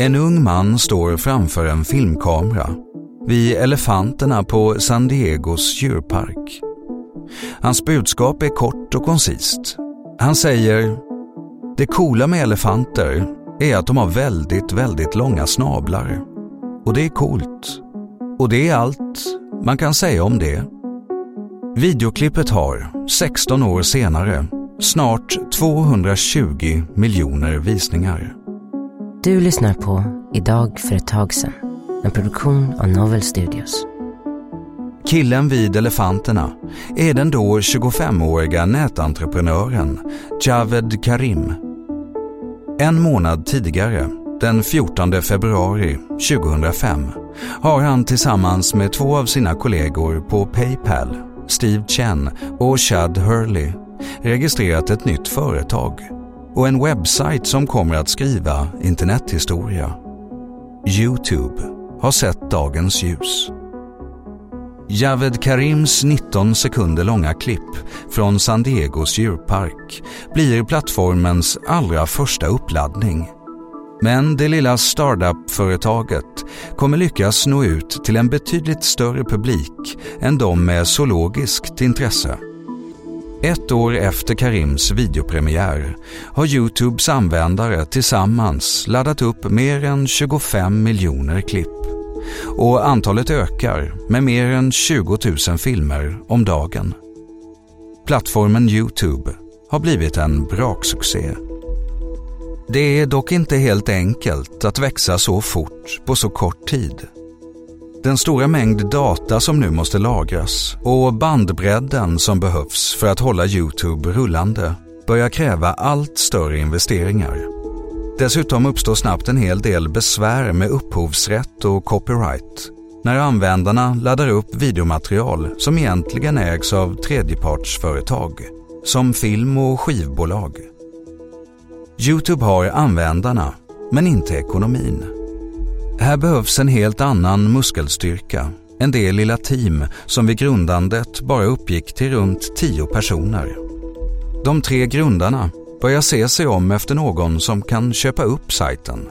En ung man står framför en filmkamera vid elefanterna på San Diegos djurpark. Hans budskap är kort och koncist. Han säger Det coola med elefanter är att de har väldigt, väldigt långa snablar. Och det är coolt. Och det är allt man kan säga om det. Videoklippet har, 16 år senare, snart 220 miljoner visningar. Du lyssnar på Idag för ett tag sedan. En produktion av Novel Studios. Killen vid elefanterna är den då 25-åriga nätentreprenören Javed Karim. En månad tidigare, den 14 februari 2005, har han tillsammans med två av sina kollegor på Paypal, Steve Chen och Chad Hurley, registrerat ett nytt företag och en webbsajt som kommer att skriva internethistoria. Youtube har sett dagens ljus. Javed Karims 19 sekunder långa klipp från San Diegos djurpark blir plattformens allra första uppladdning. Men det lilla startup-företaget kommer lyckas nå ut till en betydligt större publik än de med zoologiskt intresse. Ett år efter Karims videopremiär har Youtubes användare tillsammans laddat upp mer än 25 miljoner klipp och antalet ökar med mer än 20 000 filmer om dagen. Plattformen Youtube har blivit en braksuccé. Det är dock inte helt enkelt att växa så fort på så kort tid. Den stora mängd data som nu måste lagras och bandbredden som behövs för att hålla Youtube rullande börjar kräva allt större investeringar. Dessutom uppstår snabbt en hel del besvär med upphovsrätt och copyright när användarna laddar upp videomaterial som egentligen ägs av tredjepartsföretag, som film och skivbolag. Youtube har användarna, men inte ekonomin. Här behövs en helt annan muskelstyrka än det lilla team som vid grundandet bara uppgick till runt tio personer. De tre grundarna börjar se sig om efter någon som kan köpa upp sajten.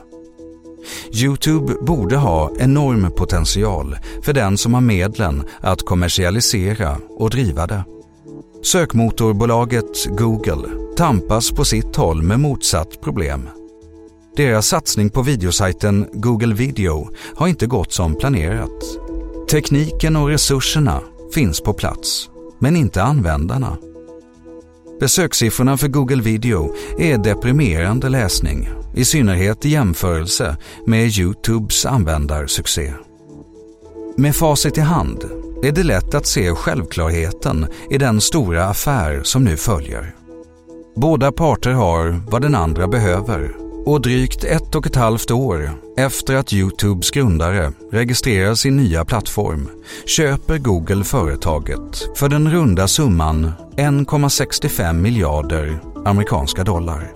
Youtube borde ha enorm potential för den som har medlen att kommersialisera och driva det. Sökmotorbolaget Google tampas på sitt håll med motsatt problem. Deras satsning på videosajten Google Video har inte gått som planerat. Tekniken och resurserna finns på plats, men inte användarna. Besökssiffrorna för Google Video är deprimerande läsning, i synnerhet i jämförelse med Youtubes användarsuccé. Med facit i hand är det lätt att se självklarheten i den stora affär som nu följer. Båda parter har vad den andra behöver och drygt ett och ett halvt år efter att Youtubes grundare registrerar sin nya plattform köper Google företaget för den runda summan 1,65 miljarder amerikanska dollar.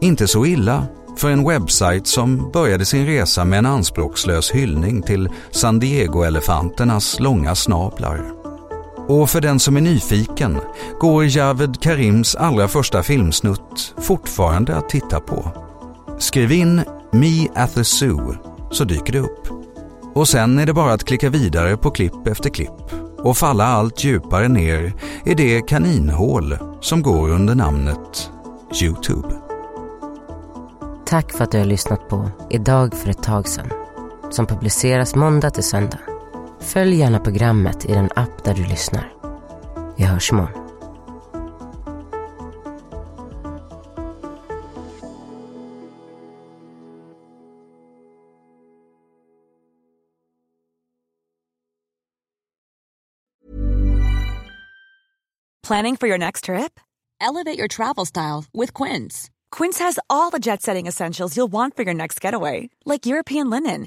Inte så illa för en webbsajt som började sin resa med en anspråkslös hyllning till San Diego-elefanternas långa snablar. Och för den som är nyfiken går Javed Karims allra första filmsnutt fortfarande att titta på. Skriv in Me at the Zoo så dyker det upp. Och sen är det bara att klicka vidare på klipp efter klipp och falla allt djupare ner i det kaninhål som går under namnet Youtube. Tack för att du har lyssnat på Idag för ett tag sedan som publiceras måndag till söndag. Följ gärna programmet i den app där du lyssnar. Vi hörs imorgon. Planning for your next trip? Elevate your travel style with Quince. Quince has all the jet setting essentials you'll want for your next getaway, like European linen,